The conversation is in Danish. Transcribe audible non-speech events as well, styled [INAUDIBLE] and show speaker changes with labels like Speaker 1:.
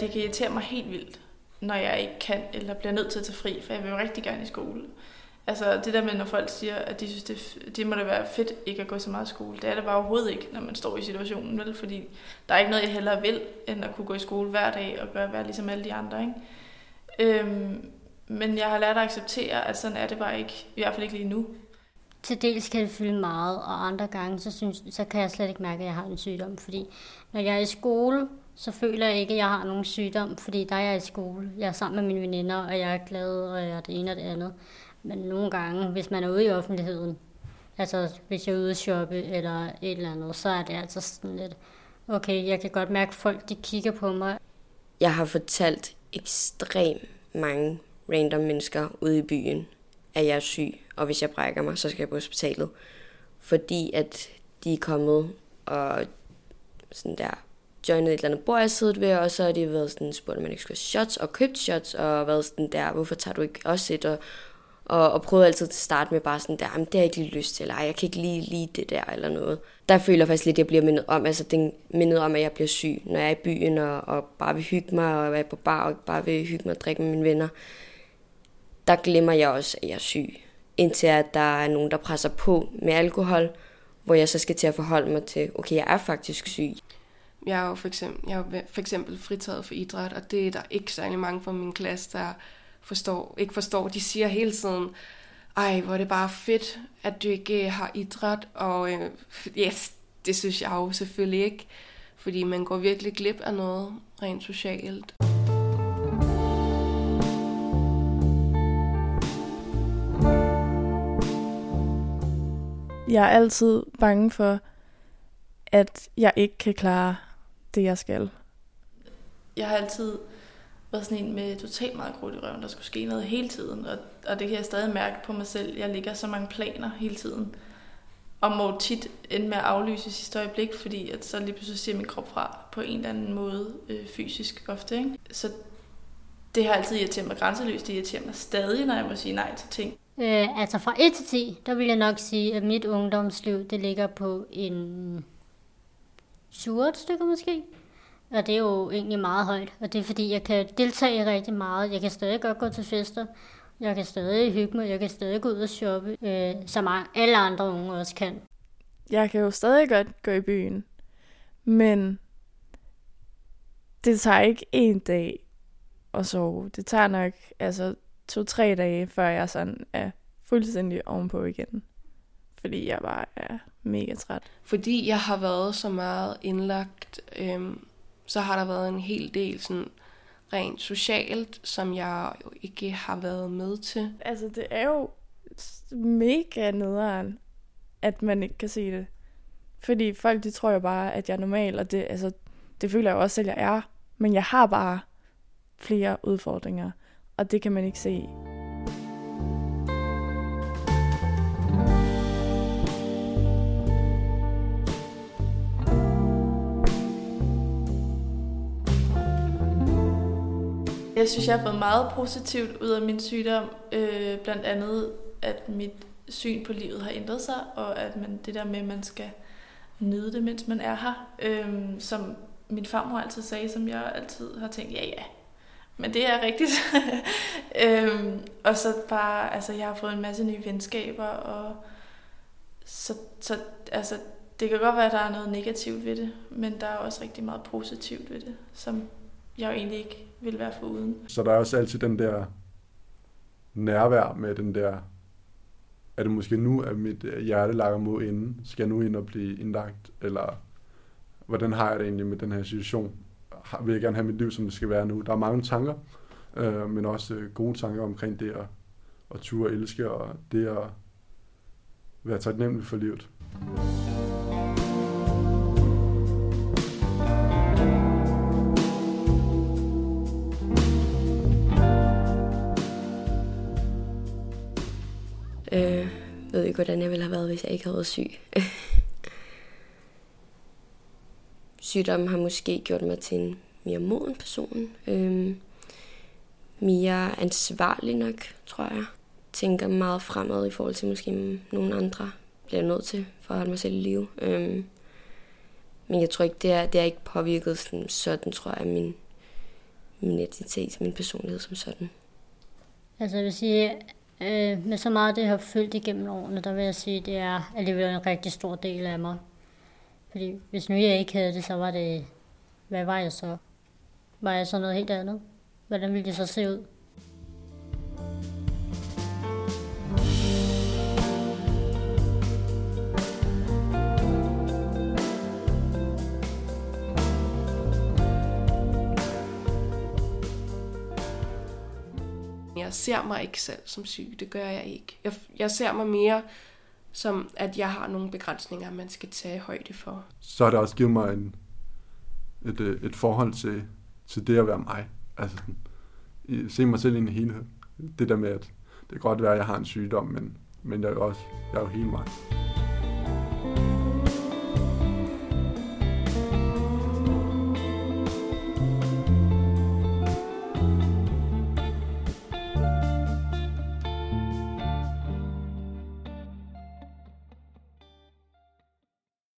Speaker 1: det kan irritere mig helt vildt, når jeg ikke kan, eller bliver nødt til at tage fri, for jeg vil jo rigtig gerne i skole. Altså det der med, når folk siger, at de synes, det, det må da være fedt ikke at gå så meget i skole. Det er det bare overhovedet ikke, når man står i situationen, vel? Fordi der er ikke noget, jeg hellere vil, end at kunne gå i skole hver dag og gøre være ligesom alle de andre, ikke? Øhm, men jeg har lært at acceptere, at sådan er det bare ikke. I hvert fald ikke lige nu.
Speaker 2: Til dels kan det fylde meget, og andre gange, så, synes, så kan jeg slet ikke mærke, at jeg har en sygdom. Fordi når jeg er i skole, så føler jeg ikke, at jeg har nogen sygdom, fordi der er jeg i skole. Jeg er sammen med mine veninder, og jeg er glad, og jeg er det ene og det andet. Men nogle gange, hvis man er ude i offentligheden, altså hvis jeg er ude at shoppe eller et eller andet, så er det altså sådan lidt, okay, jeg kan godt mærke, at folk de kigger på mig.
Speaker 3: Jeg har fortalt ekstremt mange random mennesker ude i byen, at jeg er syg, og hvis jeg brækker mig, så skal jeg på hospitalet. Fordi at de er kommet og sådan der joinet et eller andet bord, jeg siddet ved, og så har de været sådan, spurgt, om man ikke skulle shots, og købt shots, og været sådan der, hvorfor tager du ikke også et, og, og, og prøvede altid til at starte med bare sådan der, det har jeg ikke lige lyst til, eller jeg kan ikke lige lide det der, eller noget. Der føler jeg faktisk lidt, at jeg bliver mindet om, altså den mindet om, at jeg bliver syg, når jeg er i byen, og, og bare vil hygge mig, og er på bar, og bare vil hygge mig og drikke med mine venner. Der glemmer jeg også, at jeg er syg. Indtil at der er nogen, der presser på med alkohol, hvor jeg så skal til at forholde mig til, okay, jeg er faktisk syg.
Speaker 4: Jeg er jo for eksempel, jeg er for eksempel fritaget for idræt, og det er der ikke særlig mange fra min klasse, der forstår, ikke forstår. De siger hele tiden, ej, hvor er det bare fedt, at du ikke øh, har idræt, og øh, yes, det synes jeg jo selvfølgelig ikke, fordi man går virkelig glip af noget rent socialt.
Speaker 5: Jeg er altid bange for, at jeg ikke kan klare det, jeg skal.
Speaker 1: Jeg har altid været sådan en med totalt meget krudt i røven. Der skulle ske noget hele tiden, og, og det kan jeg stadig mærke på mig selv. Jeg ligger så mange planer hele tiden, og må tit ende med at aflyse i sidste øjeblik, fordi at så lige pludselig siger min krop fra på en eller anden måde øh, fysisk ofte. Ikke? Så det har altid irriteret mig grænseløst. Det irriterer mig stadig, når jeg må sige nej til ting.
Speaker 2: Øh, altså fra 1 til 10, der vil jeg nok sige, at mit ungdomsliv, det ligger på en 7 stykker måske. Og det er jo egentlig meget højt, og det er fordi, jeg kan deltage i rigtig meget. Jeg kan stadig godt gå til fester. Jeg kan stadig hygge mig. Jeg kan stadig gå ud og shoppe, øh, som alle andre unge også kan.
Speaker 5: Jeg kan jo stadig godt gå i byen, men det tager ikke en dag at sove. Det tager nok altså to-tre dage, før jeg sådan er fuldstændig ovenpå igen. Fordi jeg bare er mega træt.
Speaker 4: Fordi jeg har været så meget indlagt, øhm, så har der været en hel del sådan rent socialt, som jeg jo ikke har været med til.
Speaker 5: Altså, det er jo mega nederen, at man ikke kan se det. Fordi folk, de tror jo bare, at jeg er normal, og det, altså, det føler jeg jo også selv, at jeg er. Men jeg har bare flere udfordringer, og det kan man ikke se.
Speaker 1: Jeg synes, jeg har fået meget positivt ud af min sygdom. Øh, blandt andet, at mit syn på livet har ændret sig, og at man, det der med, at man skal nyde det, mens man er her. Øh, som min farmor altid sagde, som jeg altid har tænkt, ja ja, men det er rigtigt. [LAUGHS] øhm, og så bare, altså jeg har fået en masse nye venskaber, og så, så altså, det kan godt være, at der er noget negativt ved det, men der er også rigtig meget positivt ved det, som jeg jo egentlig ikke vil være for uden.
Speaker 6: Så der er også altid den der nærvær med den der, er det måske nu, at mit hjerte lager mod inden? Skal jeg nu ind og blive indlagt? Eller hvordan har jeg det egentlig med den her situation? Vil jeg gerne have mit liv, som det skal være nu? Der er mange tanker, øh, men også øh, gode tanker omkring det at, at ture og elske, og det at være taknemmelig for livet.
Speaker 3: Øh, ved ikke, hvordan jeg ville have været, hvis jeg ikke havde været syg. [LAUGHS] Sygdommen har måske gjort mig til en mere moden person. Øh, mere ansvarlig nok, tror jeg. Tænker meget fremad i forhold til måske nogle andre. Bliver nødt til for at holde mig selv i live. Øh, men jeg tror ikke, det er, det er ikke påvirket sådan, sådan tror jeg, min, min identitet, min personlighed som sådan.
Speaker 2: Altså jeg vil sige, øh, med så meget det har følt igennem årene, der vil jeg sige, det er alligevel en rigtig stor del af mig. Fordi hvis nu jeg ikke havde det, så var det, hvad var jeg så? Var jeg så noget helt andet? Hvordan ville det så se ud?
Speaker 4: Jeg ser mig ikke selv som syg, det gør jeg ikke. Jeg, jeg ser mig mere som, at jeg har nogle begrænsninger, man skal tage højde for.
Speaker 6: Så har det også givet mig en, et, øh, et forhold til, til det at være mig. Altså sådan, se mig selv i en helhed. Det der med, at det kan godt være, at jeg har en sygdom, men, men jeg er jo også jeg er jo hele mig.